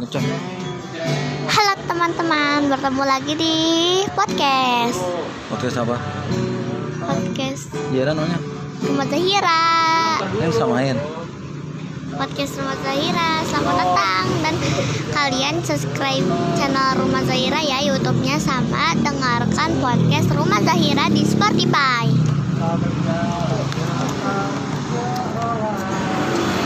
ngecas. Halo teman-teman, bertemu lagi di podcast. Podcast apa? Podcast iya namanya. Rumah Zahira yang samain. Podcast Rumah Zahira Selamat datang. Dan kalian subscribe channel Rumah Zahira ya Youtube-nya Sama dengarkan podcast Rumah Zahira di Spotify.